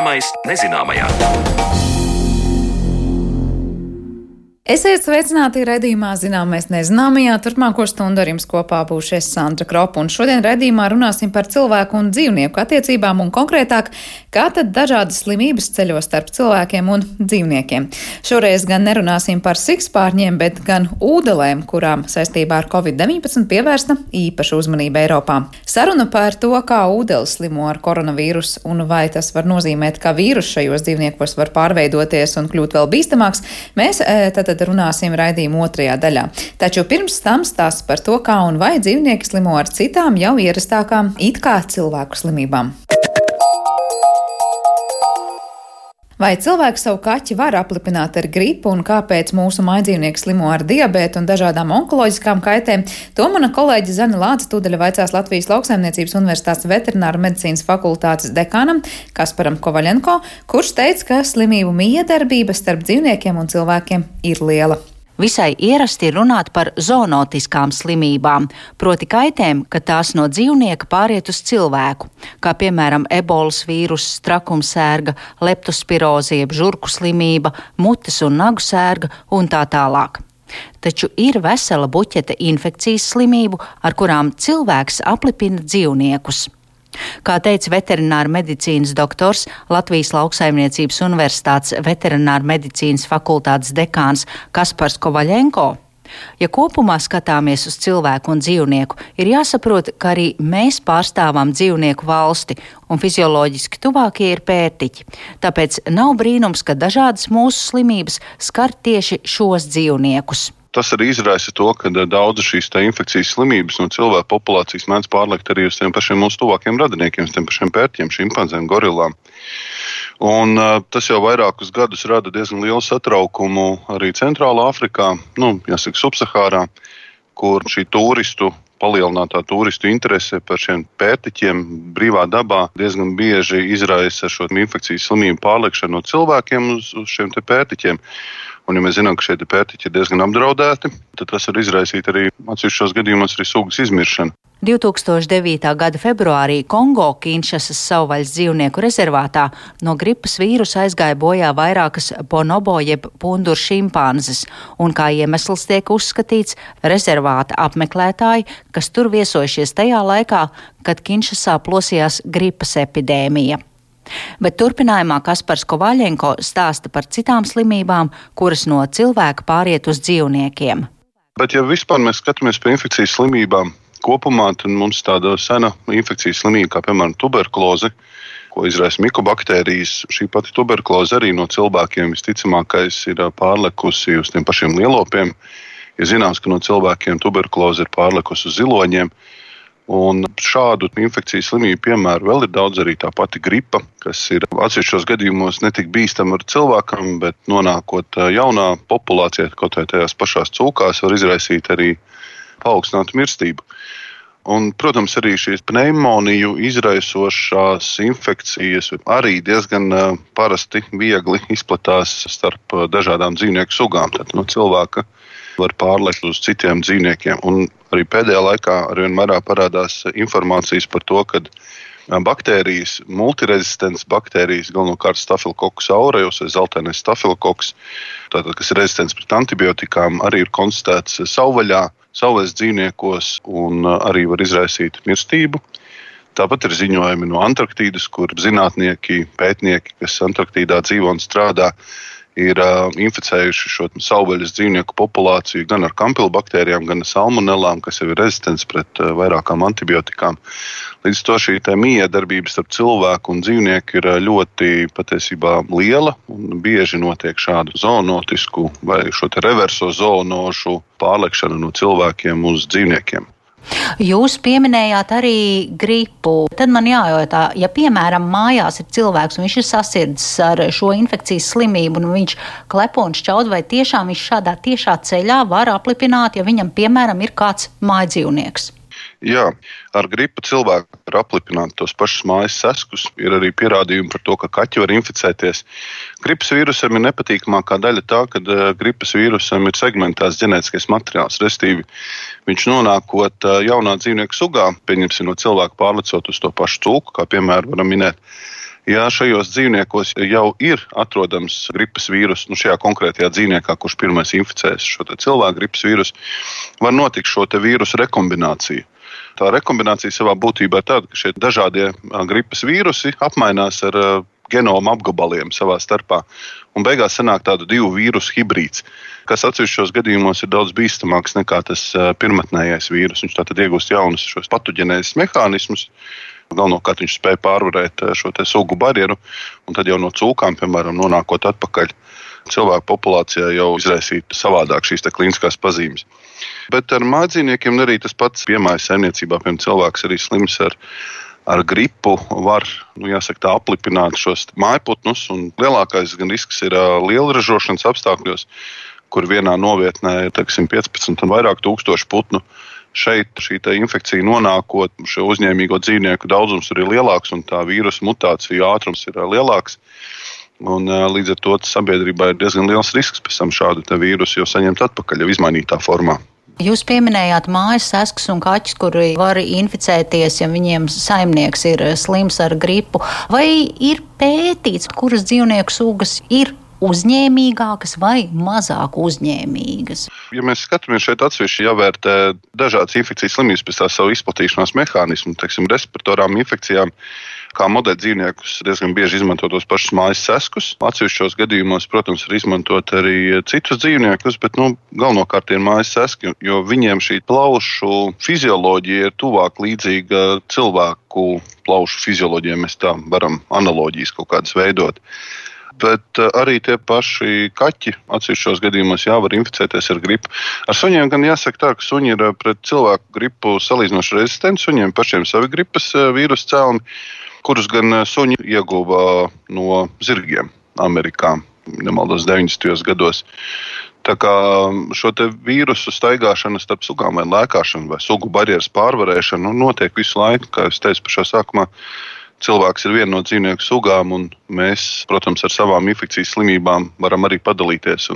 Zināmais nezināmajā. Esiet sveicināti redzījumā, zināmais nezināmajā. Turpmāko stundu ar jums kopā būšu es Sandra Kropa, un šodien redzījumā runāsim par cilvēku un dzīvnieku attiecībām, un konkrētāk, kā tad dažādas slimības ceļo starp cilvēkiem un dzīvniekiem. Šoreiz gan nerunāsim par sikspārņiem, bet gan ūdelēm, kurām saistībā ar Covid-19 pievērsta īpaša uzmanība Eiropā. Saruna par to, kā ūdeles slimo ar koronavīrusu, un vai tas var nozīmēt, ka vīrus šajos dzīvniekos var pārveidoties un kļūt vēl bīstamāks, mēs tātad tad runāsim raidījuma otrajā daļā. Taču pirms tam stāsts par to, kā un vai dzīvnieki slimo ar citām jau ierastākām it kā cilvēku slimībām. Vai cilvēks savu kaķi var aplipināt ar gripu un kāpēc mūsu mājdzīvnieki slimo ar diabētu un dažādām onkoloģiskām kaitēm? To mana kolēģe Zana Lāca tūdaļa vaicās Latvijas lauksaimniecības universitātes veterināra medicīnas fakultātes dekānam Kasparam Kovaļenko, kurš teica, ka slimību miedarbība starp dzīvniekiem un cilvēkiem ir liela. Visai ierasti runāt par zoonotiskām slimībām, proti kaitēm, ka tās no dzīvnieka pāriet uz cilvēku, kā piemēram ebolas vīruss, trakumsērga, leptospiroze, jeb žurku slimība, mutes un nagu sērga un tā tālāk. Taču ir vesela buķete infekcijas slimību, ar kurām cilvēks aplipina dzīvniekus. Kā teica veterināra medicīnas doktors Latvijas lauksaimniecības universitātes veterināra medicīnas fakultātes dekāns Kaspars Kovaļenko. Ja kopumā skatāmies uz cilvēku un dzīvnieku, ir jāsaprot, ka arī mēs pārstāvam dzīvnieku valsti, un fizioloģiski tuvākie ir pērtiķi. Tāpēc nav brīnums, ka dažādas mūsu slimības skar tieši šos dzīvniekus. Tas arī izraisa to, ka daudzas šīs infekcijas slimības no cilvēku populācijas mēdz pārlikt arī uz tiem pašiem mūsu tuvākiem radiniekiem, tiem pašiem pērķiem, šimpanzēm, gorilām. Un, uh, tas jau vairākus gadus rada diezgan lielu satraukumu arī Centrālā Afrikā, nu, jāsaka, Subsahārā, kur šī turistu palielinātā turistu interese par šiem pērtiķiem brīvā dabā diezgan bieži izraisa šo infekcijas slimību pārlikšanu no cilvēkiem uz, uz šiem pērtiķiem. Un, ja mēs zinām, ka šie pērtiķi ir diezgan apdraudēti, tad tas var izraisīt arī atsevišķos gadījumos arī sugas izmiršanu. 2009. gada februārī Kongo Kinšasas savvaļas dzīvnieku rezervātā no gripas vīrusa aizgāja bojā vairākas bonobo jeb punduru šimpanzes, un kā iemesls tiek uzskatīts rezervāta apmeklētāji, kas tur viesojušies tajā laikā, kad Kinšasā plosījās gripas epidēmija. Bet turpinājumā Kaspars Kovaļenko stāsta par citām slimībām, kuras no cilvēka pāriet uz dzīvniekiem. Bet, ja vispār mēs skatāmies pie infekcijas slimībām kopumā, mums tāda sena infekcijas slimība, kā piemēram tuberkuloze, ko izraisa mikobaktērijas. Šī pati tuberkuloze arī no cilvēkiem visticamākais ir pārlekusi uz tiem pašiem lielopiem. Ir zināms, ka no cilvēkiem tuberkuloze ir pārlekusi uz ziloņiem. Un šādu infekcijas slimību piemēru vēl ir daudz, arī tā pati gripa, kas ir atsevišķos gadījumos netik bīstama ar cilvēkam, bet nonākot jaunā populācijā, kaut vai tajās pašās cūkās, var izraisīt arī paaugstinātu mirstību. Un, protams, arī šīs pneimoniju izraisošās infekcijas arī diezgan parasti viegli izplatās starp dažādām dzīvnieku sugām. Tad no cilvēka var pārlekt uz citiem dzīvniekiem. Un arī pēdējā laikā arvien vairāk parādās informācijas par to, ka baktērijas, multirezistents baktērijas, galvenokārt stafilokokus aureus vai zeltainais stafilokoks, tātad, kas ir rezistents pret antibiotikām, arī ir konstatēts savvaļā, savvaļas dzīvniekos un arī var izraisīt mirstību. Tāpat ir ziņojumi no Antarktīdas, kur zinātnieki, pētnieki, kas Antarktīdā dzīvo un strādā, ir uh, inficējuši šo savvaļas dzīvnieku populāciju gan ar kampilbaktērijām, gan salmonellām, kas jau ir rezistents pret uh, vairākām antibiotikām. Līdz ar to šī miedarbība starp cilvēku un dzīvnieku ir ļoti patiesībā liela bieži notiek šādu zoonotisku vai šo reverso zoonošu pārlekšanu no cilvēkiem uz dzīvniekiem. Jūs pieminējāt arī gripu. Tad man jājautā, ja piemēram mājās ir cilvēks un viņš ir sasirdzis ar šo infekcijas slimību, un viņš klepo un šķaud, vai tiešām viņš šādā tiešā ceļā var aplipināt, ja viņam piemēram ir kāds mājdzīvnieks. Jā, ar gripu cilvēku var aplipināt tos pašus mājas seskus. Ir arī pierādījumi par to, ka kaķi var inficēties. Gripas vīrusam ir nepatīkamākā daļa tā, ka uh, gripas vīrusam ir segmentēts ģenētiskais materiāls. Restīvi, viņš nonākot uh, jaunā dzīvnieku sugā, pieņemsim no cilvēka pārlecot uz to pašu cūku, kā piemēram varam minēt. Ja šajos dzīvniekos jau ir atrodams gripas vīrus, nu šajā konkrētajā dzīvniekā, kurš pirmais inficēs šo cilvēku gripas vīrusu, var notikt šo vīrusu rekombināciju. Tā rekombinācija savā būtībā ir tāda, ka šie dažādie gripas vīrusi apmainās ar genoma apgabaliem savā starpā. Un beigās sanāk tādu divu vīrusu hibrīds, kas atsevišķos gadījumos ir daudz bīstamāks nekā tas pirmotnējais vīrus. Viņš tātad iegūst jaunus šos patoģenēzes mehānismus. Galvenokārt viņš spēja pārvarēt šo sugu barjeru, un tad jau no cūkām, piemēram, nonākot atpakaļ cilvēku populācijā, jau izraisīt savādāk šīs klīniskās pazīmes. Bet ar mājdzīvniekiem arī tas pats piemājas saimniecībā. Piemēram, cilvēks arī slims ar, ar gripu var nu, jāsaka, tā, aplipināt šos mājputnus. Lielākais gan risks ir liela ražošanas apstākļos, kur vienā novietnē ir teiksim, 15 un vairāk tūkstoši putnu. Šeit šī infekcija nonākot, šo uzņēmīgo dzīvnieku daudzums ir lielāks un tā vīrusu mutāciju ātrums ir lielāks. Un, līdz ar to sabiedrībā ir diezgan liels risks pēc tam šādu vīrusu jau saņemt atpakaļ, jau izmainītā formā. Jūs pieminējāt mājas saskas un kaķus, kuri var inficēties, ja viņiem saimnieks ir slims ar gripu. Vai ir pētīts, kuras dzīvnieku sugas ir uzņēmīgākas vai mazāk uzņēmīgas? Ja mēs skatāmies šeit atsevišķi, jāvērtē dažādas infekcijas slimības pēc tā savu izplatīšanās mehānismu, teiksim, respiratorām infekcijām. Kā modeļa dzīvniekus diezgan bieži izmanto tos pašus mājas seskus. Atsevišķos gadījumos, protams, var izmantot arī citus dzīvniekus, bet nu, galvenokārt ir mājas seski, jo viņiem šī plaušu fizioloģija ir tuvāk līdzīga cilvēku plaušu fizioloģijai. Mēs tā varam analoģijas kaut kādas veidot bet eh, arī tie paši kaķi atsevišķos gadījumos jā, var inficēties ar gripu. Ar suņiem gan jāsaka tā, ka suņi ir eh, pret cilvēku gripu salīdzinoši rezistenti. Suņiem pašiem savi gripas vīrusu cēloni, kurus gan suņi ieguva no zirgiem Amerikā, nemaldos 90. gados. Tā kā mm, šo vīrusu staigāšana starp sugām, vai lēkāšana, vai sugu barjeras pārvarēšana nu, notiek visu laiku, kā jau teicu pašā sākumā cilvēks ir viena no dzīvnieku sugām, un mēs, protams, ar savām infekcijas slimībām varam arī padalīties.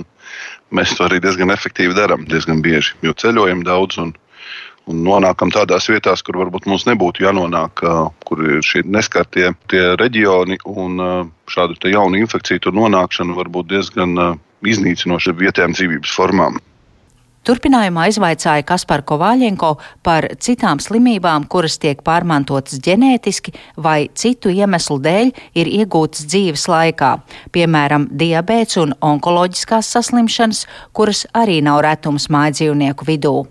Mēs to arī diezgan efektīvi darām, diezgan bieži, jo ceļojam daudz un, un nonākam tādās vietās, kur varbūt mums nebūtu jānonāk, kur ir šie neskartie tie reģioni, šādu jaunu infekciju tur nonākšana var būt diezgan iznīcinoša vietējām dzīvības formām. Turpinājumā izvaicāja Kaspar Kovaļenko par citām slimībām, kuras tiek pārmantotas ģenētiski vai citu iemeslu dēļ ir iegūtas dzīves laikā, piemēram, diabēts un onkoloģiskās saslimšanas, kuras arī nav retums mājdzīvnieku vidū.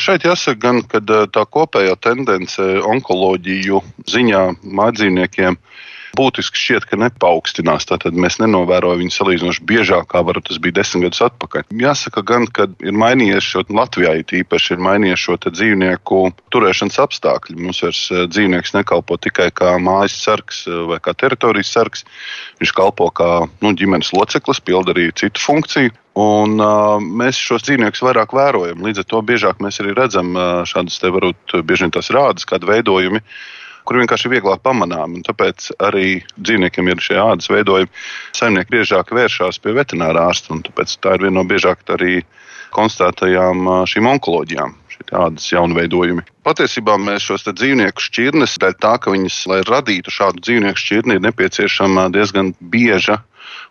Šeit jāsaka, gan, ka tā kopējā tendence onkoloģiju ziņā mājdzīvniekiem ir būtiski šķiet, ka nepaukstinās. Tātad mēs nenovērojam viņu salīdzinoši biežāk, kā varbūt tas bija desmit gadus atpakaļ. Jāsaka, gan, ka ir mainījies šo Latvijā, īpaši ir mainījies šo dzīvnieku turēšanas apstākļi. Mums vairs eh, dzīvnieks nekalpo tikai kā mājas sargs eh, vai kā teritorijas sargs. Viņš kalpo kā nu, ģimenes loceklis, pild arī citu funkciju. Un, uh, mēs šos dzīvniekus vairāk vērojam. Līdz ar to biežāk mēs arī redzam uh, šādas, varbūt bieži vien tās rādas, kādi veidojumi, uh, kur vienkārši ir vieglāk pamanāmi. Tāpēc arī dzīvniekiem ir šie ādas veidojumi. Saimnieki biežāk vēršās pie veterinārā ārsta, un tā ir viena no biežāk arī konstatētajām šīm onkoloģijām. Tādas jaunveidojumi. Patiesībā mēs šos dzīvnieku šķirnes, dēļ tā, ka viņas, lai radītu šādu dzīvnieku šķirni, ir nepieciešama diezgan bieža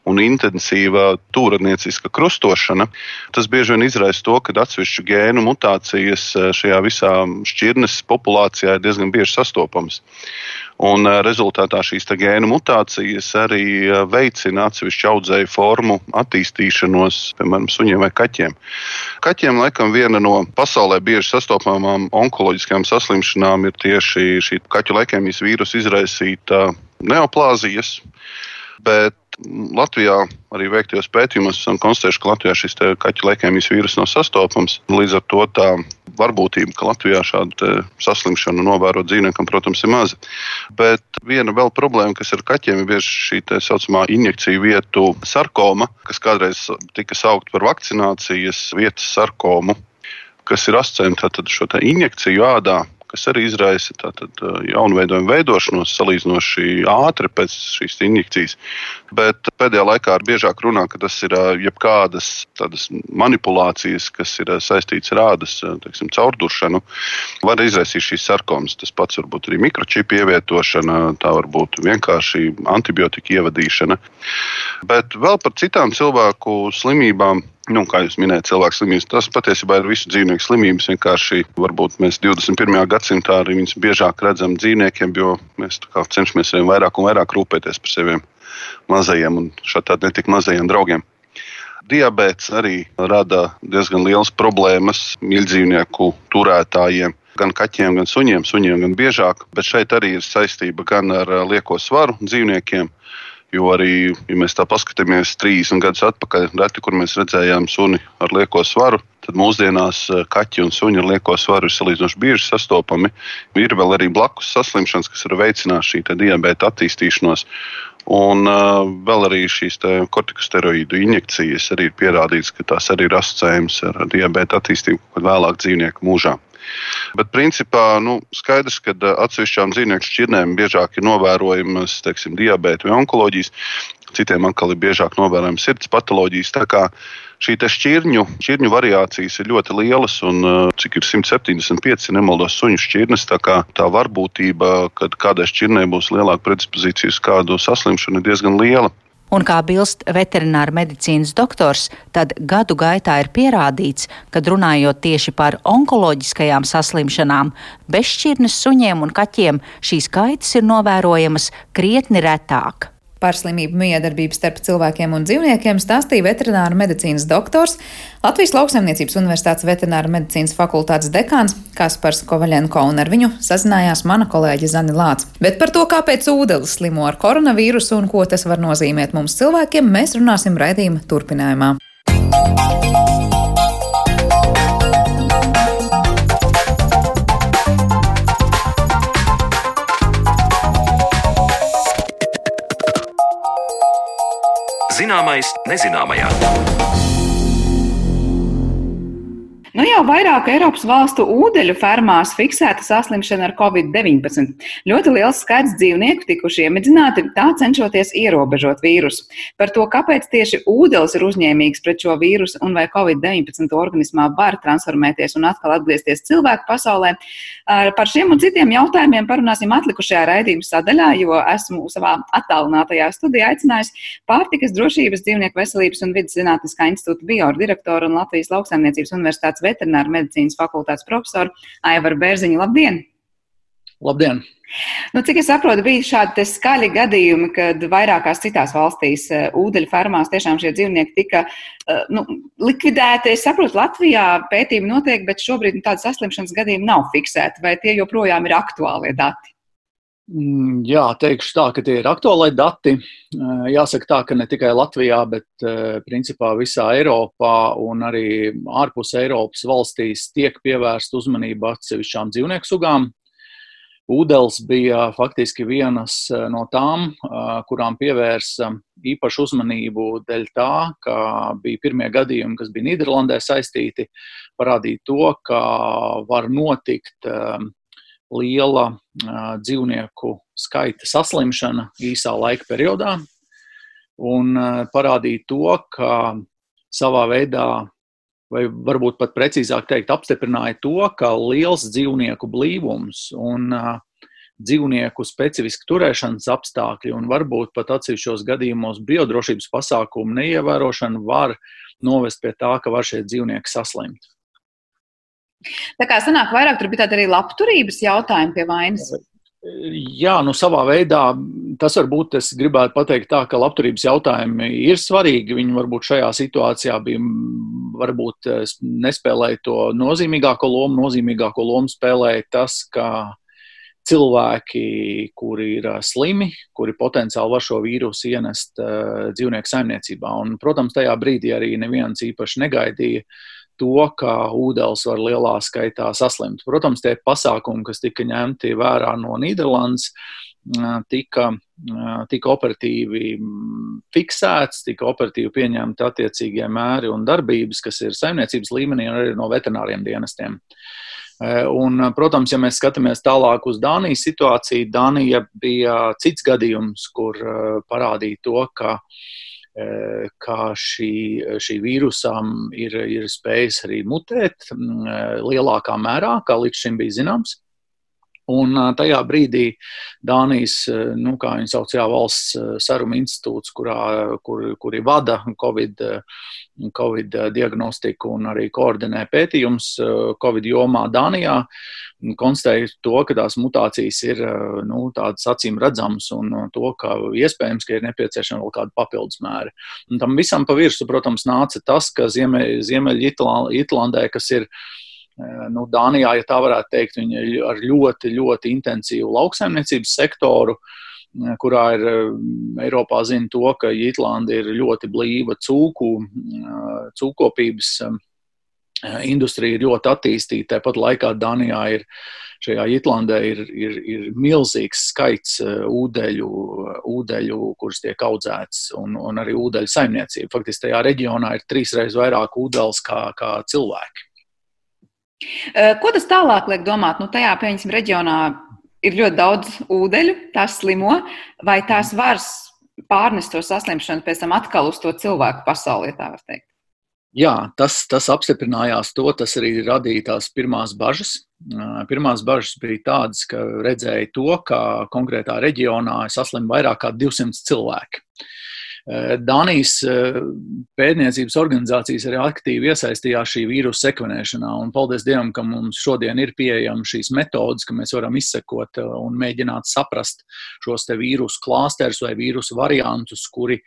un intensīva tūrnieciska krustošana, tas bieži vien izraisa to, ka atsevišķu gēnu mutācijas eh, šajā visā šķirnes populācijā ir diezgan bieži sastopamas. Un eh, rezultātā šīs gēnu mutācijas arī eh, veicina atsevišķu audzēju formu attīstīšanos, piemēram, suņiem vai kaķiem. Kaķiem laikam viena no pasaulē bieži sastopamām onkoloģiskajām saslimšanām ir tieši šī kaķu leukēmijas vīrusu izraisīta neoplāzijas. Bet Latvijā arī veiktajos pētījumos esam konstatējuši, ka Latvijā šis kaķu leukēmijas vīrus nav sastopams. Līdz ar to tā varbūtība, ka Latvijā šādu saslimšanu novēro dzīvniekam, protams, ir maza. Bet viena vēl problēma, kas ir kaķiem, ir bieži šī tā saucamā injekciju vietu sarkoma, kas kādreiz tika saukta par vakcinācijas vietas sarkomu, kas ir asociēta ar šo injekciju ādā kas arī izraisa tātad, jaunu veidojumu veidošanos salīdzinoši ātri pēc šīs injekcijas. Bet pēdējā laikā ar biežāk runā, ka tas ir jebkādas manipulācijas, kas ir saistītas ar ādas teiksim, caurduršanu, var izraisīt šīs sarkomas. Tas pats var būt arī mikročipu ievietošana, tā var būt vienkārši antibiotika ievadīšana. Bet vēl par citām cilvēku slimībām Nu, kā jūs minējāt, cilvēks slimības. Tas patiesībā ir visu dzīvnieku slimības. Vienkārši varbūt mēs 21. gadsimtā arī viņus biežāk redzam dzīvniekiem, jo mēs cenšamies vien vairāk un vairāk rūpēties par saviem mazajiem un šādi ne tik mazajiem draugiem. Diabetes arī rada diezgan liels problēmas mīļdzīvnieku turētājiem gan kaķiem, gan suņiem, suņiem gan biežāk, bet šeit arī ir saistība gan ar lieko svaru dzīvniekiem, Jo arī, ja mēs tā paskatāmies 30 gadus atpakaļ, reti, kur mēs redzējām suni ar lieko svaru, tad mūsdienās eh, kaķi un suņi ar lieko svaru ir salīdzinoši bieži sastopami. Ir vēl arī blakus saslimšanas, kas var veicināt šī diabēta attīstīšanos. Un uh, vēl arī šīs kortikosteroīdu injekcijas arī ir pierādīts, ka tās arī ir asociējamas ar diabēta attīstību vēlāk dzīvnieku mūžā. Bet, principā, nu, skaidrs, ka atsevišķām dzīvnieku šķirnēm biežāk ir novērojamas teiksim, diabēta vai onkoloģijas, citiem atkal ir biežāk novērojamas sirds patoloģijas. Šī šķirņu, šķirņu variācijas ir ļoti lielas, un cik ir 175 nemaldos suņu šķirnes, tā kā tā varbūtība, ka kādai šķirnei būs lielāka predispozīcija uz kādu saslimšanu, ir diezgan liela. Un kā bilst veterināra medicīnas doktors, tad gadu gaitā ir pierādīts, ka runājot tieši par onkoloģiskajām saslimšanām, bezšķirnes suņiem un kaķiem šīs kaitas ir novērojamas krietni retāk. Par slimību miedarbību starp cilvēkiem un dzīvniekiem stāstīja veterināra medicīnas doktors, Latvijas lauksaimniecības universitātes veterināra medicīnas fakultātes dekāns Kaspars Kovaļenko, un ar viņu sazinājās mana kolēģe Zani Lāca. Bet par to, kāpēc ūdenis slimo ar koronavīrusu un ko tas var nozīmēt mums cilvēkiem, mēs runāsim raidījuma turpinājumā. Zināmais nezināmajā. Nu jau vairāk Eiropas valstu ūdeņu fermās fiksēta saslimšana ar covid-19. Ļoti liels skaits dzīvnieku tikuši iemidzināti, tā cenšoties ierobežot vīrusu. Par to, kāpēc tieši ūdens ir uzņēmīgs pret šo vīrusu un vai covid-19 organismā var transformēties un atkal atgriezties cilvēku pasaulē, par šiem un citiem jautājumiem parunāsim atlikušajā raidījuma sadaļā, jo esmu savā attālinātajā studijā aicinājusi pārtikas drošības, dzīvnieku veselības un vidas zinātniskā institūta biodirektoru un Latvijas lauksaimniecības universitātes Veterināra medicīnas fakultātes profesoru Aivaru Bērziņu. Labdien! Labdien! Nu, cik es saprotu, bija šādi skaļi gadījumi, kad vairākās citās valstīs uh, ūdeņu fermās tiešām šie dzīvnieki tika uh, nu, likvidēti. Es saprotu, Latvijā pētījumi notiek, bet šobrīd nu, tādas saslimšanas gadījumi nav fiksēti. Vai tie joprojām ir aktuālie dati? Mm, jā, teikšu tā, ka tie ir aktuālai dati. Eh, jāsaka tā, ka ne tikai Latvijā, bet eh, principā visā Eiropā un arī ārpus Eiropas valstīs tiek pievērsta uzmanība atsevišķām dzīvnieku sugām. Ūdens bija faktiski vienas eh, no tām, kurām pievērsa īpašu uzmanību dēļ tā, ka bija pirmie gadījumi, kas bija Nīderlandē saistīti, parādīja to, ka var notikt liela uh, dzīvnieku skaita saslimšana īsā laika periodā un uh, parādīja to, ka savā veidā, vai varbūt pat precīzāk teikt, apstiprināja to, ka liels dzīvnieku blīvums un uh, dzīvnieku specifiski turēšanas apstākļi un varbūt pat atsevišķos gadījumos biodrošības pasākumu neievērošana var novest pie tā, ka var šie dzīvnieki saslimt. Tā kā sanāk vairāk, tur bija tāda arī labturības jautājuma pie vainas. Jā, nu savā veidā tas varbūt es gribētu pateikt tā, ka labturības jautājumi ir svarīgi. Viņi varbūt šajā situācijā bija, varbūt nespēlēja to nozīmīgāko lomu. Nozīmīgāko lomu spēlēja tas, ka cilvēki, kuri ir slimi, kuri potenciāli var šo vīrusu ienest dzīvnieku saimniecībā. Un, protams, tajā brīdī arī neviens īpaši negaidīja to, ka ūdens var lielā skaitā saslimt. Protams, tie pasākumi, kas tika ņemti vērā no Nīderlandes, tika, tika operatīvi fiksēts, tika operatīvi pieņemti attiecīgie mēri un darbības, kas ir saimniecības līmenī un arī no veterināriem dienestiem. Un, protams, ja mēs skatāmies tālāk uz Dānijas situāciju, Dānija bija cits gadījums, kur parādīja to, ka kā šī, šī vīrusam ir, ir spējis arī mutēt lielākā mērā, kā līdz šim bija zināms. Un tajā brīdī Dānijas, nu, kā viņi sauc, jā, valsts saruma institūts, kurā, kur, kuri vada COVID, COVID diagnostiku un arī koordinē pētījums COVID jomā Dānijā, konstatēja to, ka tās mutācijas ir nu, tādas acīm redzamas un to, ka iespējams, ka ir nepieciešama vēl kāda papildus mēra. Un tam visam pa virsmu, protams, nāca tas, ka Ziemeļitlandē, kas ir nu, Dānijā, ja tā varētu teikt, viņi ir ar ļoti, ļoti intensīvu lauksaimniecības sektoru, eh, kurā ir eh, Eiropā zina to, ka Itlanda ir ļoti blīva cūku, cūkopības industrija ir ļoti attīstīta. Tāpat laikā Dānijā ir šajā Itlandē ir, ir, ir milzīgs skaits ūdeļu, ūdeļu kuras tiek audzētas, un, un arī ūdeļu saimniecība. Faktiski tajā reģionā ir trīsreiz vairāk ūdens kā, kā cilvēki. Ko tas tālāk liek domāt? Nu, tajā, pieņemsim, reģionā ir ļoti daudz ūdeņu, tās slimo, vai tās var pārnest to saslimšanu pēc tam atkal uz to cilvēku pasauli, ja tā var teikt? Jā, tas, tas apstiprinājās to, tas arī radīja tās pirmās bažas. Pirmās bažas bija tādas, ka redzēja to, ka konkrētā reģionā saslim vairāk kā 200 cilvēki. Eh, Dānijas eh, pētniecības organizācijas arī aktīvi iesaistījās šī vīrusu sekvenēšanā. Un paldies Dievam, ka mums šodien ir pieejamas šīs metodes, ka mēs varam izsekot eh, un mēģināt saprast šos vīrusu klāsterus vai vīrusu variantus, kuri,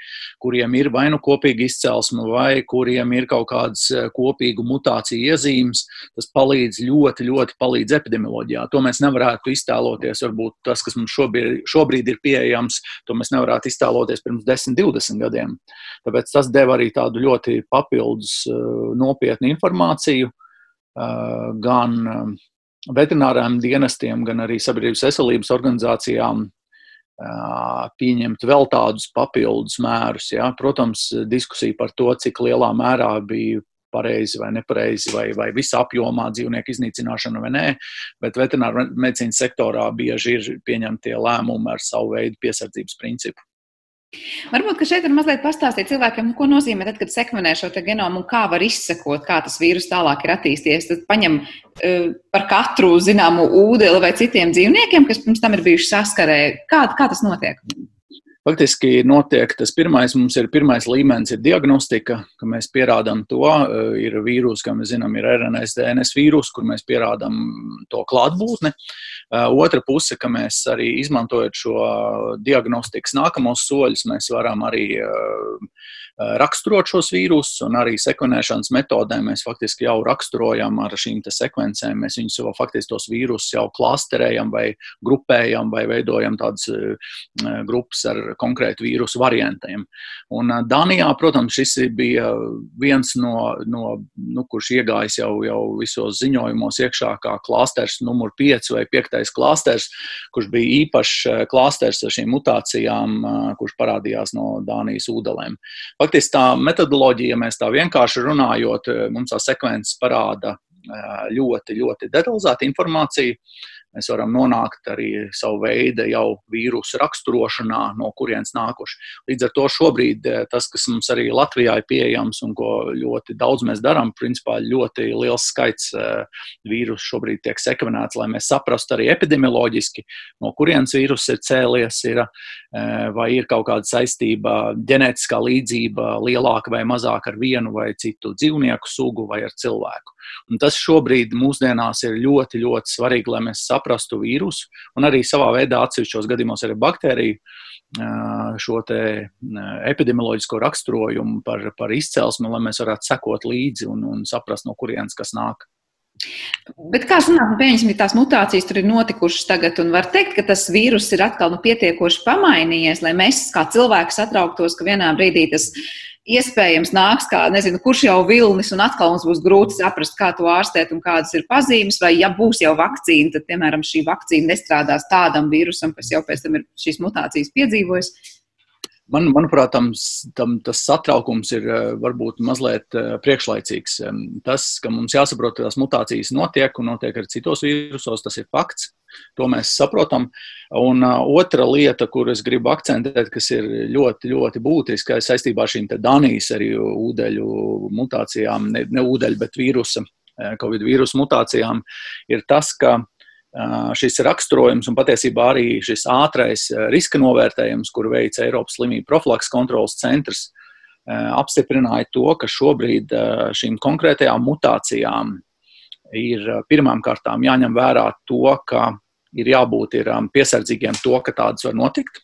kuriem ir vai nu kopīga izcelsme, vai kuriem ir kaut kādas kopīgu mutāciju iezīmes. Tas palīdz ļoti, ļoti palīdz epidemioloģijā. To mēs nevarētu iztēloties. Varbūt tas, kas mums šobrīd, šobrīd ir pieejams, to mēs nevarētu iztēloties pirms 10, 20 desmit gadiem. Tāpēc tas deva arī tādu ļoti papildus uh, nopietnu informāciju uh, gan um, veterināriem dienestiem, gan arī sabiedrības veselības organizācijām pieņemt vēl tādus papildus mērus. Ja? Protams, diskusija par to, cik lielā mērā bija pareizi vai nepareizi, vai, vai visā apjomā dzīvnieku iznīcināšana vai nē, bet veterināra medicīnas sektorā bieži ir pieņemtie lēmumi ar savu veidu piesardzības principu. Varbūt šeit var mazliet pastāstīt cilvēkiem, nu, ko nozīmē, tad, kad sekvenē šo genomu un kā var izsekot, kā tas vīrus tālāk ir attīstījies. Tad paņem uh, par katru zināmu ūdeni vai citiem dzīvniekiem, kas pirms tam ir bijuši saskarē. Kā, kā tas notiek? Faktiski notiek tas pirmais, mums ir pirmais līmenis, ir diagnostika, ka mēs pierādām to. Eh, ir vīrus, kā mēs zinām, ir RNS, DNS vīrus, kur mēs pierādām to klātbūtni. Eh, otra puse, ka mēs arī izmantojot šo diagnostikas nākamos soļus, mēs varam arī uh, raksturot šos vīrusus, un arī sekvenēšanas metodēm mēs faktiski jau raksturojam ar šīm sekvencēm. Mēs viņus jau faktiski tos vīrusus jau klasterējam vai grupējam vai veidojam tādas eh, grupas ar konkrētu vīrusu variantiem. Un eh, Danijā, protams, šis bija viens no, no nu, kurš iegājis jau, jau visos ziņojumos iekšā kā klāsters numur 5 vai 5. klāsters, kurš bija īpašs klāsters ar šīm mutācijām, kurš parādījās no Dānijas ūdelēm. Faktiski tā metodoloģija, ja mēs tā vienkārši runājot, mums tā sekvences parāda ļoti, ļoti detalizētu informāciju. Mēs varam nonākt arī savu veidu jau vīrusu raksturošanā, no kurienes nākuši. Līdz ar to šobrīd eh, tas, kas mums arī Latvijā ir pieejams un ko ļoti daudz mēs darām, principā ļoti liels skaits eh, vīrusu šobrīd tiek sekvenēts, lai mēs saprastu arī epidemioloģiski, no kurienes vīrus ir cēlies, ir, eh, vai ir kaut kāda saistība, ģenētiskā līdzība lielāka vai mazāka ar vienu vai citu dzīvnieku sugu vai ar cilvēku. Un tas šobrīd mūsdienās ir ļoti, ļoti svarīgi, lai mēs saprastu vīrusu un arī savā veidā atsevišķos gadījumos arī baktēriju šo epidemioloģisko raksturojumu par, par izcelsmi, lai mēs varētu sekot līdzi un, un saprast, no kurienes kas nāk. Bet kā sanāk, nu, pieņemsim, tās mutācijas tur ir notikušas tagad, un var teikt, ka tas vīrus ir atkal nu, pietiekoši pamainījies, lai mēs kā cilvēki satrauktos, ka vienā brīdī tas ir iespējams nāks kā, nezinu, kurš jau vilnis, un atkal mums būs grūti saprast, kā to ārstēt un kādas ir pazīmes, vai ja būs jau vakcīna, tad, piemēram, šī vakcīna nestrādās tādam vīrusam, kas jau pēc tam ir šīs mutācijas piedzīvojis. Man, manuprāt, tam, tam, tas satraukums ir varbūt mazliet priekšlaicīgs. Tas, ka mums jāsaprot, ka tās mutācijas notiek un notiek arī citos vīrusos, tas ir fakts. To mēs saprotam. Un uh, otra lieta, kur es gribu akcentēt, kas ir ļoti, ļoti būtiska saistībā ar šīm Danijas arī ūdeņu mutācijām, ne, ne ūdeņu, bet vīrusa, Covid vīrusu mutācijām, ir tas, ka šis raksturojums un patiesībā arī šis ātrais riska novērtējums, kur veids Eiropas slimību profilaks kontrolas centrs, apstiprināja to, ka šobrīd šīm konkrētajām mutācijām ir pirmām kārtām jāņem vērā to, ka ir jābūt ir piesardzīgiem to, ka tādas var notikt.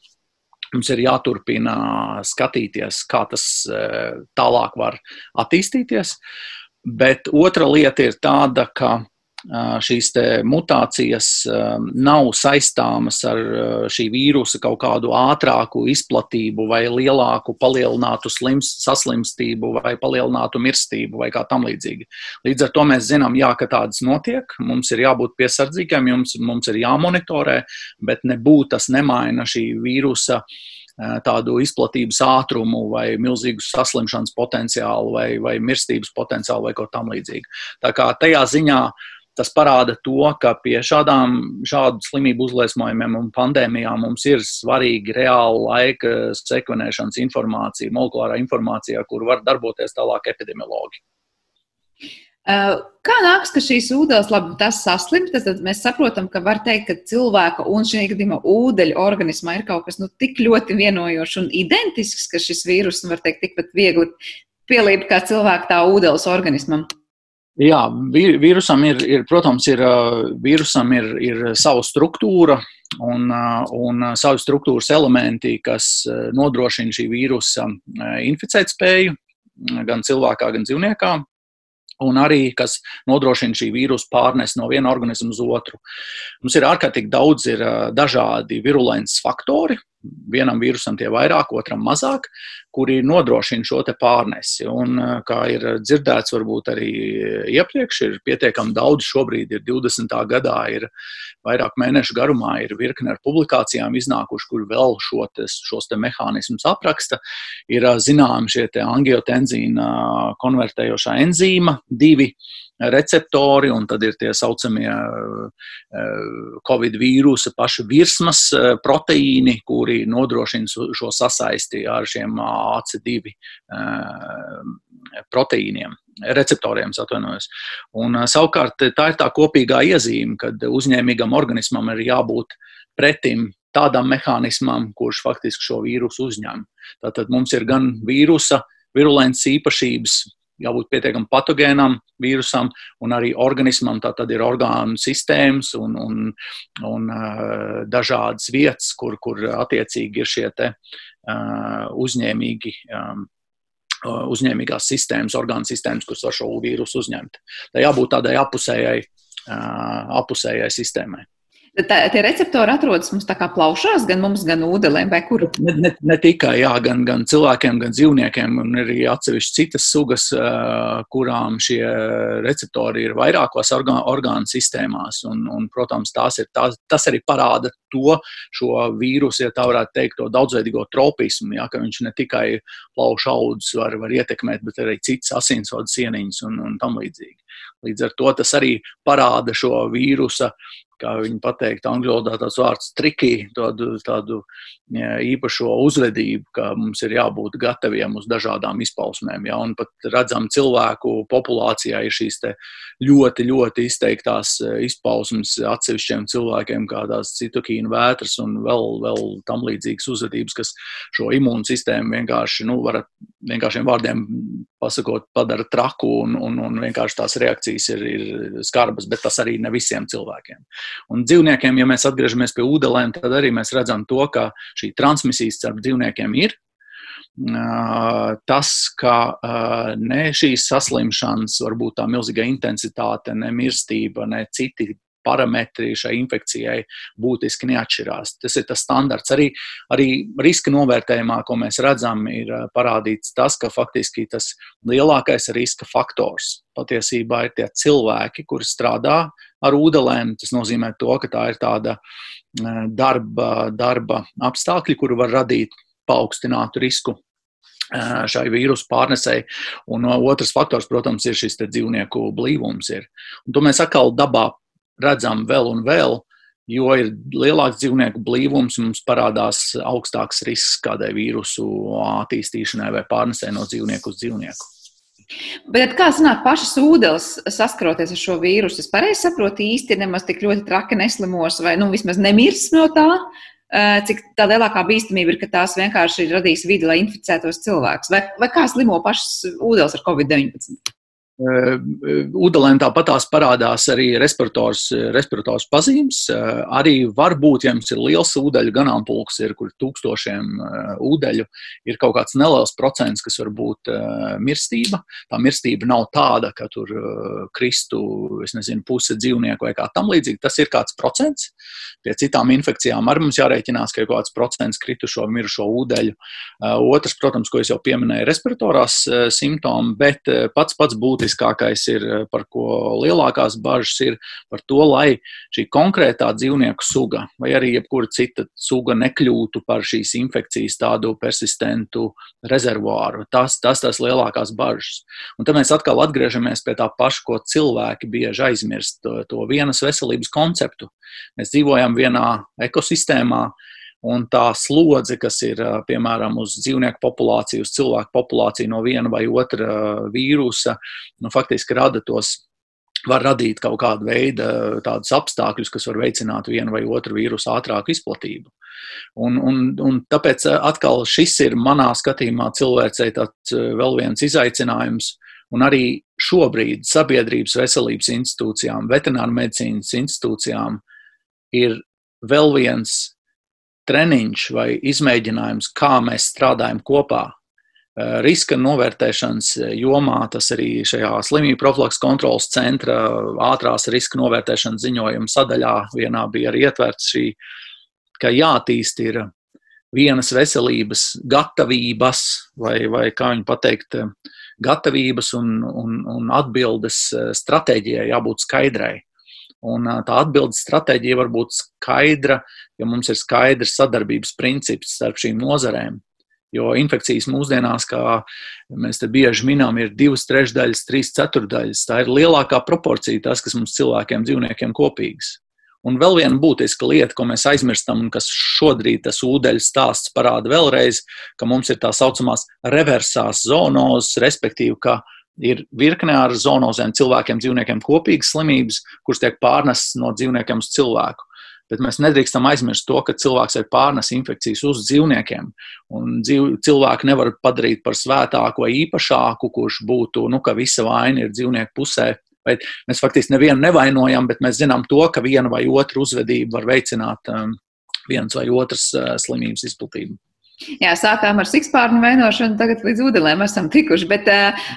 Mums ir jāturpina skatīties, kā tas tālāk var attīstīties. Bet otra lieta ir tāda, ka šīs mutācijas nav saistāmas ar šī vīrusa kaut kādu ātrāku izplatību vai lielāku palielinātu slims, saslimstību vai palielinātu mirstību vai kā tam līdzīgi. Līdz ar to mēs zinām, jā, ka tādas notiek, mums ir jābūt piesardzīgiem, jums, mums ir jāmonitorē, bet nebūtu tas nemaina šī vīrusa tādu izplatības ātrumu, vai milzīgu saslimšanas potenciālu, vai, vai mirstības potenciālu, vai ko tamlīdzīgu. Tā kā tajā ziņā uh, tas parāda to, ka pie šādām šādu slimību uzliesmojumiem un pandēmijām mums ir svarīgi reāla laika sekvenēšanas informācija, molekulārā informācijā, kur var darboties tālāk epidemiologi. Uh, kā nāks, ka šīs ūdens, labi, tas saslimt, tad mēs saprotam, ka var teikt, ka cilvēka un šī gadījumā ūdeņa organismā ir kaut kas nu, tik ļoti vienojošs un identisks, ka šis vīrus, nu, var teikt, tikpat viegli pielīp kā cilvēka tā ūdens organismam. Jā, vīrusam ir, ir protams, ir, vīrusam ir, ir sava struktūra un, un savi struktūras elementi, kas nodrošina šī vīrusa inficēt spēju gan cilvēkā, gan dzīvniekā. Un arī, kas nodrošina šī vīrusu pārnes no viena organisma uz otru. Mums ir ārkārtīgi daudz ir dažādi virulences faktori, vienam vīrusam tie vairāk, otram mazāk, kuri nodrošina šo pārnesi. Un, eh, kā ir dzirdēts, varbūt arī iepriekš, ir pietiekami daudz. Šobrīd ir 20. gadā, ir vairāk mēnešu garumā, ir virkne ar publikācijām iznākuši, kur vēl šo tes, šos te mehānismus apraksta. Ir eh, zināmi šie angiotenzīna konvertējošā enzīma divi receptori, un tad ir tie saucamie eh, Covid vīrusa paša virsmas eh, proteīni, kuri nodrošina šo sasaisti ar šiem AC2 eh, proteīniem. Receptoriem, atvainojos. Un, savukārt, tā ir tā kopīgā iezīme, kad uzņēmīgam organismam ir jābūt pretim tādam mehānismam, kurš faktiski šo vīrusu uzņem. Tātad mums ir gan vīrusa virulents īpašības, jābūt pietiekami patogēnam vīrusam un arī organismam. Tā tad ir orgānu sistēmas un, un, un uh, dažādas vietas, kur, kur attiecīgi ir šie te, uh, uzņēmīgi. Um, Uzņēmīgās sistēmas, orgānu sistēmas, kuras var šo vīrusu uzņemt. Tā jābūt tādai apusējai, apusējai sistēmai. Tā, tie receptori atrodas mums tā kā plaušās, gan mums, gan ūdelēm, vai kur? Ne, ne, ne tikai, jā, gan, gan cilvēkiem, gan dzīvniekiem, un arī atsevišķi citas sugas, kurām šie receptori ir vairākos orgānu, orgānu sistēmās, un, un, protams, tās ir, tās, tas arī parāda to šo vīrusu, ja tā varētu teikt, to daudzveidīgo tropismu, jā, ka viņš ne tikai plaušu audus var, var ietekmēt, bet arī citas asinsvadu sieniņas un, un tam līdzīgi. Līdz ar to tas arī parāda šo vīrusa kā viņi pateikt, angļu valodā tāds vārds trikī, tādu, tādu īpašo uzvedību, ka mums ir jābūt gataviem uz dažādām izpausmēm. Ja? Un pat redzam, cilvēku populācijā ir šīs ļoti, ļoti izteiktās izpausmes atsevišķiem cilvēkiem, kā tās citokīnu vētras un vēl, vēl tam līdzīgas uzvedības, kas šo imūnsistēmu vienkārši, nu, varat vienkāršiem vārdiem pasakot, padara traku un, un, un vienkārši tās reakcijas ir, ir skarbas, bet tas arī ne visiem cilvēkiem. Un dzīvniekiem, ja mēs atgriežamies pie ūdelēm, tad arī mēs redzam to, ka šī transmisijas starp dzīvniekiem ir. Tas, ka ne šīs saslimšanas, varbūt tā milzīga intensitāte, ne mirstība, ne citi parametri šai infekcijai būtiski neatšķirās. Tas ir tas standarts. Arī, arī riska novērtējumā, ko mēs redzam, ir parādīts tas, ka faktiski tas lielākais riska faktors patiesībā ir tie cilvēki, kuri strādā ar ūdelēm. Tas nozīmē to, ka tā ir tāda darba, darba apstākļi, kuru var radīt paaugstinātu risku šai vīrusu pārnesēji. Un otrs faktors, protams, ir šis dzīvnieku blīvums. Ir. Un to mēs atkal dabā redzam vēl un vēl. Jo ir lielāks dzīvnieku blīvums, mums parādās augstāks risks kādai vīrusu attīstīšanai vai pārnesē no dzīvnieku uz dzīvnieku. Bet kā sanāk pašas ūdens saskaroties ar šo vīrusu? Es pareizi saprotu, īsti nemaz tik ļoti traki neslimos vai nu, vismaz nemirs no tā. Cik tā lielākā bīstamība ir, ka tās vienkārši radīs vidi, lai inficētos cilvēks? Vai, vai kā slimo pašas ūdens ar covid-19? Udelēm tāpatās parādās arī respirators, respirators pazīmes. Arī var būt, ja jums ir liels ūdeņu ganāmpulks, ir kur tūkstošiem ūdeņu, ir kaut kāds neliels procents, kas var būt mirstība. Tā mirstība nav tāda, ka tur kristu, es nezinu, puse dzīvnieku vai kā tam līdzīgi. Tas ir kāds procents. Pie citām infekcijām arī mums jārēķinās, ka ir kaut kāds procents kritušo, mirušo ūdeņu. Otrs, protams, ko es jau pieminēju, ir respiratorās simptomi, bet pats pats būtiskākais būtiskākais ir, eh, par ko lielākās bažas ir par to, lai šī konkrētā dzīvnieku suga vai arī jebkura cita suga nekļūtu par šīs infekcijas tādu persistentu rezervuāru. Tas tas tas lielākās bažas. Un tad mēs atkal atgriežamies pie tā paša, ko cilvēki bieži aizmirst, to, to vienas veselības konceptu. Mēs dzīvojam vienā ekosistēmā, Un tā slodze, kas ir piemēram uz dzīvnieku populāciju, uz cilvēku populāciju no viena vai otra vīrusa, nu, faktiski rada tos var radīt kaut kādu veidu tādus apstākļus, kas var veicināt vienu vai otru vīrusu ātrāku izplatību. Un, un, un tāpēc atkal šis ir manā skatījumā cilvēcei tāds vēl viens izaicinājums. Un arī šobrīd sabiedrības veselības institūcijām, veterināru medicīnas institūcijām ir vēl viens treniņš vai izmēģinājums, kā mēs strādājam kopā. Eh, riska novērtēšanas jomā, tas arī šajā slimību profilaks kontrolas centra ātrās riska novērtēšanas ziņojuma sadaļā vienā bija arī ietverts šī, ka jātīst ir vienas veselības gatavības, vai, vai kā viņi pateikt, gatavības un, un, un atbildes eh, stratēģijai jābūt skaidrai. Un tā atbildes stratēģija var būt skaidra, ja mums ir skaidrs sadarbības princips starp šīm nozarēm. Jo infekcijas mūsdienās, kā mēs te bieži minām, ir divas trešdaļas, trīs ceturdaļas. Tā ir lielākā proporcija tas, kas mums cilvēkiem, dzīvniekiem kopīgs. Un vēl viena būtiska lieta, ko mēs aizmirstam, un kas šodien tas ūdeņu stāsts parāda vēlreiz, ka mums ir tā saucamās reversās zonozes, respektīvi, ka ir virkne ar zonozēm cilvēkiem, dzīvniekiem kopīgas slimības, kuras tiek pārnestas no dzīvniekiem uz cilvēku. Bet mēs nedrīkstam aizmirst to, ka cilvēks var pārnest infekcijas uz dzīvniekiem. Dzīv, cilvēku nevar padarīt par svētāku vai īpašāku, kurš būtu, nu, ka visa vaina ir dzīvnieku pusē. Vai mēs faktiski nevienu nevainojam, bet mēs zinām to, ka viena vai otra uzvedība var veicināt um, vienas vai otras uh, slimības izplatību. Jā, sākām ar sikspārnu vainošanu, tagad līdz ūdeņiem esam tikuši. Bet,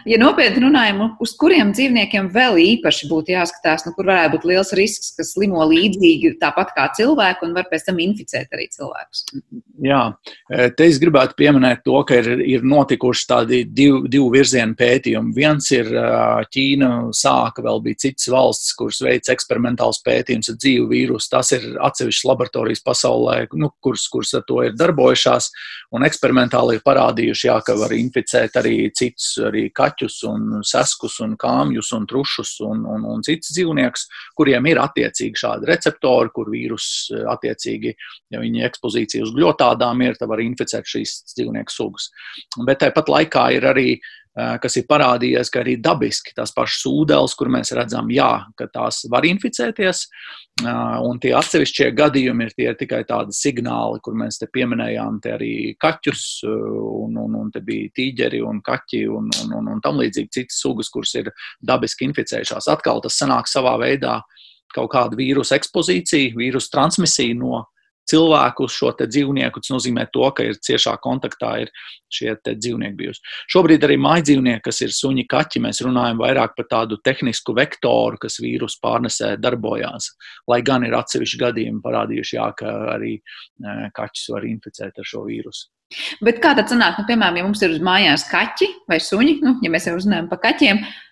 ja nopietni runājam, uz kuriem dzīvniekiem vēl īpaši būtu jāskatās, nu, kur varētu būt liels risks, ka slimo līdzīgi tāpat kā cilvēki un var pēc tam inficēt arī cilvēkus? Jā, te es gribētu pieminēt to, ka ir, ir notikuši tādi divu, divu virzienu pētījumi. Viens ir Ķīna, sāka vēl bija citas valsts, kuras veids eksperimentāls pētījums ar dzīvu vīrusu. Tas ir atsevišķas laboratorijas pasaulē, nu, kuras, kuras ar to ir darbojušās un eksperimentāli ir parādījuši, jā, ka var inficēt arī citus, arī kaķus, un seskus, un kāmjus, un trušus un, un, un citus dzīvniekus, kuriem ir attiecīgi šādi receptori, kur vīrus attiecīgi, ja viņi ekspozīcija uz gļotādām ir, tad var inficēt šīs dzīvnieku sugas. Bet tāpat laikā ir arī Eh, kas ir parādījies, ka arī dabiski tās pašas ūdeles, kur mēs redzam, jā, ka tās var inficēties, eh, un tie atsevišķie gadījumi ir tie tikai tādi signāli, kur mēs te pieminējām te arī kaķus, eh, un, un, un te bija tīģeri un kaķi un, un, un, un tam līdzīgi citas sugas, kuras ir dabiski inficējušās. Atkal tas sanāk savā veidā kaut kādu vīrusu ekspozīciju, vīrusu transmisiju no cilvēku uz šo dzīvnieku. Tas nozīmē, to, ka ir ciešā kontaktā ir šie dzīvnieki bijusi. Šobrīd arī mājdzīvnieki, kas ir suņi, kaķi, mēs runājam vairāk par tādu tehnisku vektoru, kas vīrusu pārnesē darbojās. Lai gan ir atsevišķi gadījumi parādījuši, jā, ka arī e, kaķis var inficēt ar šo vīrusu. Bet kā tad sanāk, nu, piemēram, ja mums ir mājās kaķi vai suņi, nu, ja mēs jau runājam par kaķiem, tad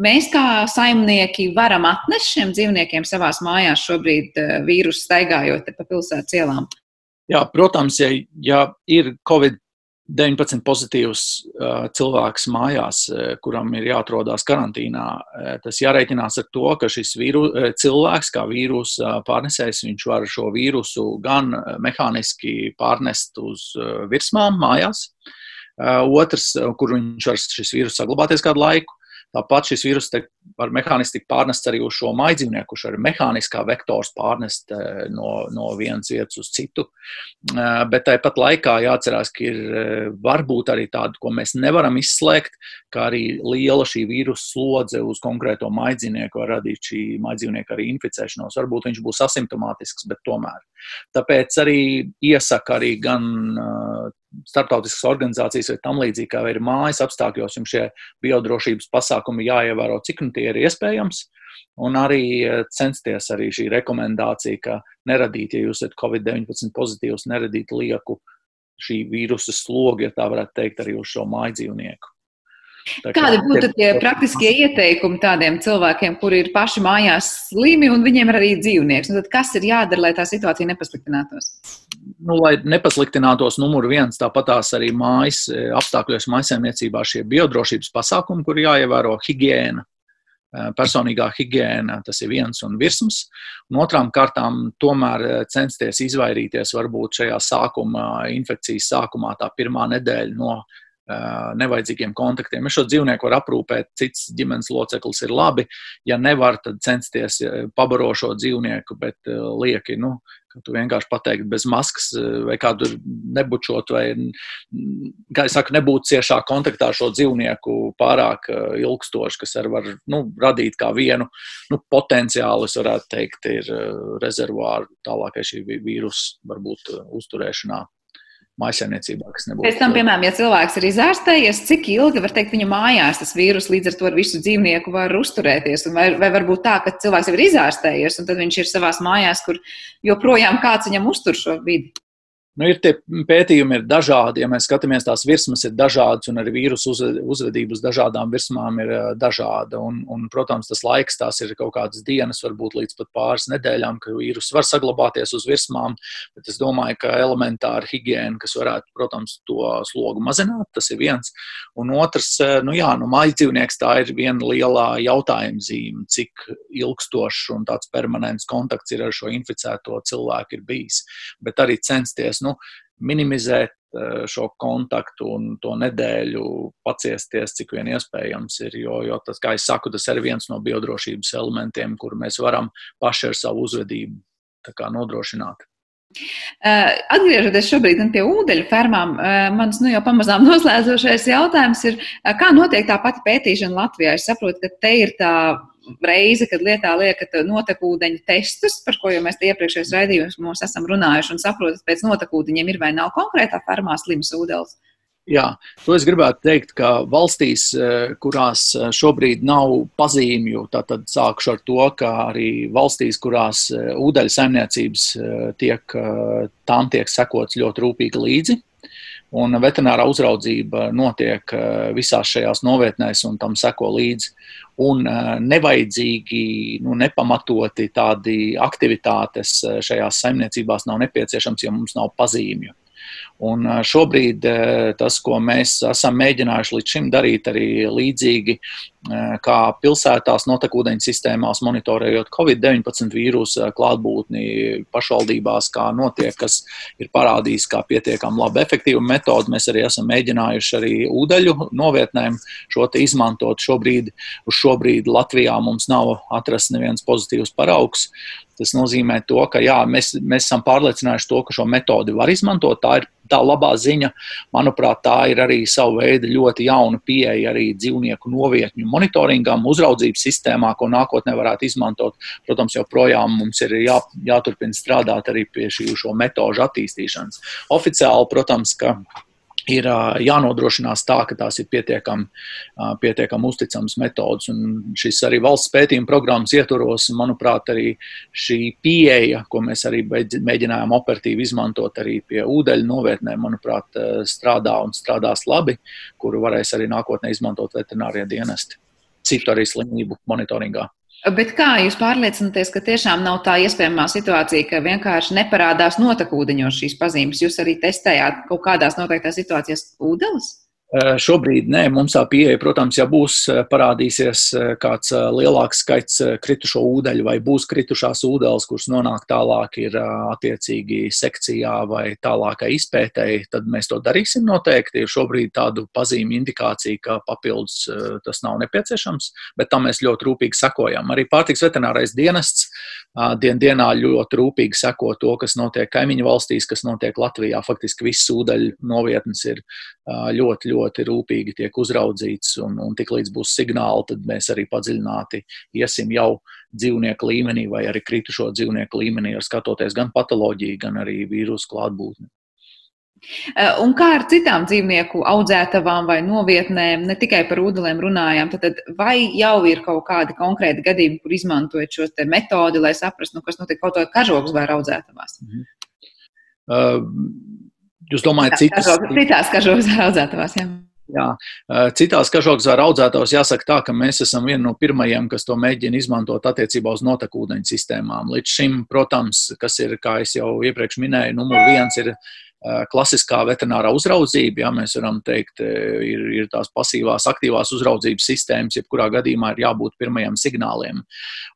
mēs kā saimnieki varam atnest šiem dzīvniekiem savās mājās šobrīd eh, vīrusu staigājot pa pilsētas ielām? Jā, protams, ja, ja ir Covid 19 pozitīvs uh, cilvēks mājās, uh, kuram ir jāatrodas karantīnā. Uh, tas jārēķinās ar to, ka šis vīru, cilvēks, kā vīrusu pārnesējs, viņš var šo vīrusu gan mehāniski pārnest uz virsmām mājās. Otrs, kur viņš var šis vīrus saglabāties kādu laiku, Tāpat šis vīrus var mehāniski tikt pārnests arī uz šo maidzīvnieku, kurš ir mehāniskā vektors pārnest eh, no, no vienas vietas uz citu. Eh, bet tāpat laikā jāatcerās, ka ir eh, varbūt arī tāda, ko mēs nevaram izslēgt, kā arī liela šī vīrusu slodze uz konkrēto maidzīvnieku var radīt šī maidzīvnieka arī inficēšanos. Varbūt viņš būs asimptomātisks, bet tomēr. Tāpēc arī iesaka arī gan starptautiskas organizācijas vai tam līdzīgi, kā ir mājas apstākļos, jums šie biodrošības pasākumi jāievēro, cik nu tie ir iespējams. Un arī eh, censties arī šī rekomendācija, ka neradīt, ja jūs esat Covid-19 pozitīvs, neradīt lieku šī vīrusa slogu, ja tā varētu teikt, arī uz šo māju dzīvnieku. Kā, Kādi būtu tie praktiskie ieteikumi tādiem cilvēkiem, kuri ir paši mājās slimi un viņiem ir arī dzīvnieks? Nu, kas ir jādara, lai tā situācija nepasliktinātos? Nu, lai nepasliktinātos, numur viens, tāpat tās arī mājas e, apstākļos, maisaimniecībā šie biodrošības pasākumi, kur jāievēro higiēna, e, personīgā higiēna, tas ir viens un virsmas. Un otrām kārtām tomēr e, censties izvairīties varbūt šajā sākuma, infekcijas sākumā, tā pirmā nedēļa no nevajadzīgiem kontaktiem. Ja šo dzīvnieku var aprūpēt, cits ģimenes loceklis ir labi. Ja nevar, tad censties pabaro šo dzīvnieku, bet lieki, nu, ka tu vienkārši pateikt bez maskas vai kādu nebučot, vai, kā es saku, nebūt ciešā kontaktā ar šo dzīvnieku pārāk ilgstoši, kas var nu, radīt kā vienu nu, potenciālu, es varētu teikt, ir rezervāru tālākai šī vīrusu varbūt uzturēšanā mājsaimniecībā, kas nebūtu. Pēc tam, piemēram, ja cilvēks ir izārstējies, cik ilgi var teikt viņa mājās tas vīrus līdz ar to ar visu dzīvnieku var uzturēties? Vai, vai varbūt tā, ka cilvēks jau ir izārstējies un tad viņš ir savās mājās, kur joprojām kāds viņam uztur šo vidi? Nu, ir tie pētījumi ir dažādi. Ja mēs skatāmies, tās virsmas ir dažādas, un arī vīrusu uzvedība uz dažādām virsmām ir dažāda. Un, un, protams, tas laiks tās ir kaut kādas dienas, varbūt līdz pat pāris nedēļām, ka vīrus var saglabāties uz virsmām. Bet es domāju, ka elementāra higiēna, kas varētu, protams, to slogu mazināt, tas ir viens. Un otrs, nu jā, nu, mājas dzīvnieks tā ir viena liela jautājuma zīme, cik ilgstošs un tāds permanents kontakts ir ar šo inficēto cilvēku ir bijis. Bet arī censties nu, minimizēt eh, šo kontaktu un to nedēļu paciesties, cik vien iespējams ir. Jo, jo tas, kā jau saku, tas ir viens no biodrošības elementiem, kur mēs varam paši ar savu uzvedību nodrošināt. Eh, atgriežoties šobrīd pie ūdeņu fermām, eh, mans nu, jau pamazām noslēdzošais jautājums ir, kā notiek tā pati pētīšana Latvijā? Es saprotu, ka te ir tā reize, kad lietā liekat notekūdeņu testus, par ko jau mēs iepriekšējos raidījumos esam runājuši, un saprotat, pēc notekūdeņiem ir vai nav konkrētā fermā slims ūdens. Jā, to es gribētu teikt, ka valstīs, eh, kurās eh, šobrīd nav pazīmju, tad sākšu ar to, ka arī valstīs, kurās eh, ūdeņu saimniecības tiek, tām tiek sekots ļoti rūpīgi līdzi. Un veterinārā uzraudzība notiek visās šajās novietnēs, un tam seko līdzi un nevajadzīgi, nu, nepamatoti tādi aktivitātes šajās saimniecībās nav nepieciešams, ja mums nav pazīmju. Un šobrīd tas, ko mēs esam mēģinājuši līdz šim darīt, arī līdzīgi kā pilsētās notekūdeņu sistēmās, monitorējot Covid-19 vīrusu klātbūtni pašvaldībās, kā notiek, kas ir parādījis kā pietiekami labi efektīvu metodu. Mēs arī esam mēģinājuši arī ūdeļu novietnēm šo izmantot. Šobrīd, uz šobrīd Latvijā mums nav atrasts neviens pozitīvs paraugs. Tas nozīmē, to, ka jā, mēs, mēs esam pārliecinājuši to, ka šo metodi var izmantot. Tā ir tā labā ziņa. Manuprāt, tā ir arī sava veida ļoti jauna pieeja arī dzīvnieku novietņu monitoringam, uzraudzības sistēmā, ko nākotnē varētu izmantot. Protams, joprojām mums ir jā, jāturpina strādāt arī pie šī metožu attīstīšanas. Oficiāli, protams, ka ir jānodrošinās tā, ka tās ir pietiekami pietiekam uzticamas metodas. Un šis arī valsts pētījuma programmas ietvaros, manuprāt, arī šī pieeja, ko mēs arī mēģinājām operatīvi izmantot arī pie ūdeņu novietnēm, manuprāt, strādā un strādās labi, kuru varēs arī nākotnē izmantot veterinārie dienesti citu arī slimību monitoringā. Bet kā jūs pārliecināties, ka tiešām nav tā iespējamā situācija, ka vienkārši neparādās notekūdeņos šīs pazīmes? Jūs arī testējāt kaut kādās noteiktās situācijās ūdenes? Šobrīd nē, mums tā pieeja, protams, ja būs parādīsies kāds lielāks skaits kritušo ūdeņu vai būs kritušās ūdeles, kuras nonāk tālāk ir attiecīgi sekcijā vai tālākai izpētēji, tad mēs to darīsim noteikti. Šobrīd tādu pazīmi indikācija, ka papildus tas nav nepieciešams, bet tam mēs ļoti rūpīgi sekojam. Arī pārtiks veterinārais dienests dien dienā ļoti rūpīgi seko to, kas notiek kaimiņu valstīs, kas notiek Latvijā. Faktiski viss ūdeņu novietnes ir ļoti, ļoti ļoti rūpīgi tiek uzraudzīts, un, un tik līdz būs signāli, tad mēs arī padziļināti iesim jau dzīvnieku līmenī vai arī kritušo dzīvnieku līmenī, ar skatoties gan patoloģiju, gan arī vīrusu klātbūtni. Eh, un kā ar citām dzīvnieku audzētavām vai novietnēm, ne tikai par ūdelēm runājām, tad vai jau ir kaut kādi konkrēti gadījumi, kur izmantojat šo metodi, lai saprastu, nu, kas notiek kaut kādā kažoks vai audzētavās? Mm -hmm. uh, Jūs domājat, citas? Citās kažokas audzētavās, jā. Jā, citās kažokas var audzētājos jāsaka tā, ka mēs esam vieni no pirmajiem, kas to mēģina izmantot attiecībā uz notekūdeņu sistēmām. Līdz šim, protams, kas ir, kā jau iepriekš minēju, numur viens ir Eh, klasiskā veterinārā uzraudzība, ja mēs varam teikt, eh, ir, ir tās pasīvās, aktīvās uzraudzības sistēmas, jebkurā gadījumā ir jābūt pirmajiem signāliem.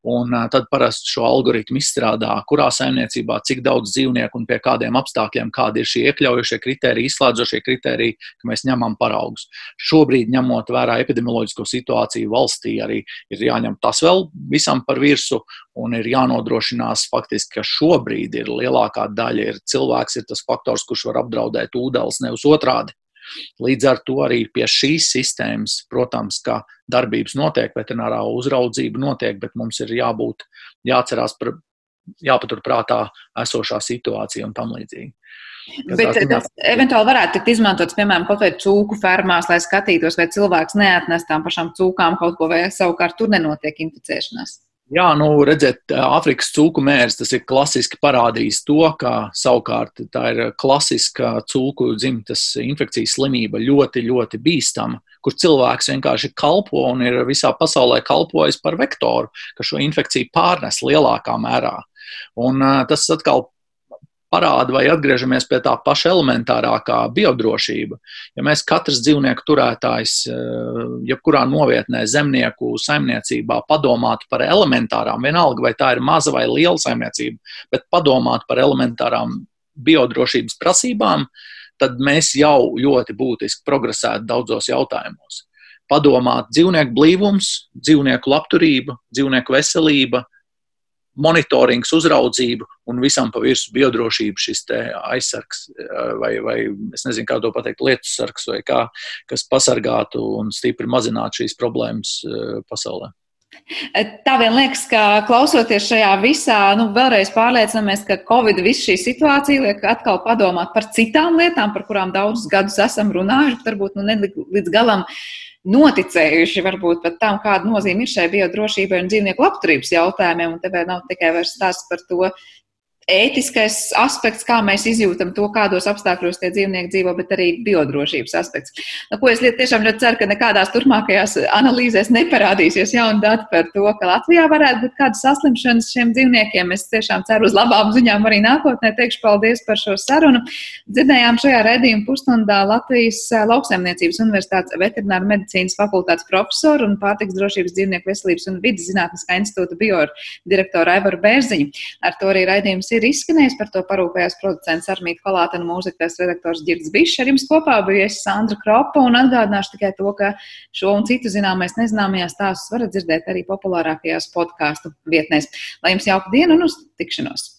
Un eh, tad parasti šo algoritmu izstrādā, kurā saimniecībā, cik daudz dzīvnieku un pie kādiem apstākļiem, kādi ir šie iekļaujošie kriteriji, izslēdzošie kriteriji, ka mēs ņemam paraugus. Šobrīd, ņemot vērā epidemioloģisko situāciju valstī, arī ir jāņem tas vēl visam par virsu un ir jānodrošinās faktiski, ka šobrīd ir lielākā daļa ir cilvēks, ir tas faktors, kurš var apdraudēt ūdens, nevis otrādi. Līdz ar to arī pie šīs sistēmas, protams, ka darbības notiek, veterinārā uzraudzība notiek, bet mums ir jābūt, jāatcerās par, jāpaturprātā esošā situācija un tam līdzīgi. Bet tas eventuāli varētu tikt izmantots, piemēram, kaut vai cūku fermās, lai skatītos, vai cilvēks neatnes tām pašām cūkām kaut ko, vai savukārt tur nenotiek inficēšanās. Jā, nu, redziet, Āfrikas cūku mērs tas ir klasiski parādījis to, ka savukārt tā ir klasiska cūku dzimtas infekcijas slimība, ļoti, ļoti bīstama, kur cilvēks vienkārši kalpo un ir visā pasaulē kalpojis par vektoru, ka šo infekciju pārnes lielākā mērā. Un tas atkal parāda, vai atgriežamies pie tā paša elementārākā biodrošība. Ja mēs katrs dzīvnieku turētājs, eh, jebkurā novietnē, zemnieku saimniecībā padomātu par elementārām, vienalga vai tā ir maza vai liela saimniecība, bet padomātu par elementārām biodrošības prasībām, tad mēs jau ļoti būtiski progresētu daudzos jautājumos. Padomāt dzīvnieku blīvums, dzīvnieku labturība, dzīvnieku veselība, monitorings, uzraudzība un visam pa virsmu biodrošība, šis aizsargs vai, vai es nezinu, kā to pateikt, lietu sargs vai kā, kas pasargātu un stipri mazinātu šīs problēmas pasaulē. Tā vien liekas, ka klausoties šajā visā, nu, vēlreiz pārliecinamies, ka Covid visu šī situācija liek atkal padomāt par citām lietām, par kurām daudzus gadus esam runājuši, varbūt nu, ne līdz galam noticējuši varbūt pat tam, kāda nozīme ir šai biodrošībai un dzīvnieku labturības jautājumiem. Un te vēl nav tikai vairs stāsts par to, ētiskais aspekts, kā mēs izjūtam to, kādos apstākļos tie dzīvnieki dzīvo, bet arī biodrošības aspekts. Nu, ko es tiešām ļoti ceru, ka nekādās turpmākajās analīzēs neparādīsies jauni dati par to, ka Latvijā varētu būt kādas saslimšanas šiem dzīvniekiem. Es tiešām ceru uz labām ziņām arī nākotnē. Teikšu paldies par šo sarunu. Dzirdējām šajā redzījuma pusstundā Latvijas lauksaimniecības universitātes veterināra medicīnas fakultātes profesoru un pārtiks drošības dzīvnieku veselības un vidas zinātniskā institūta biodirektoru Aivaru Bērziņu. Ar to arī raidījums ir izskanējis, par to parūpējās producents Armīta Kolāta un mūzikas redaktors Girds Bišs. Ar jums kopā bija es Sandra Kropa un atgādināšu tikai to, ka šo un citu zināmais nezināmajās stāstus varat dzirdēt arī populārākajās podkāstu vietnēs. Lai jums jauka diena un uz tikšanos!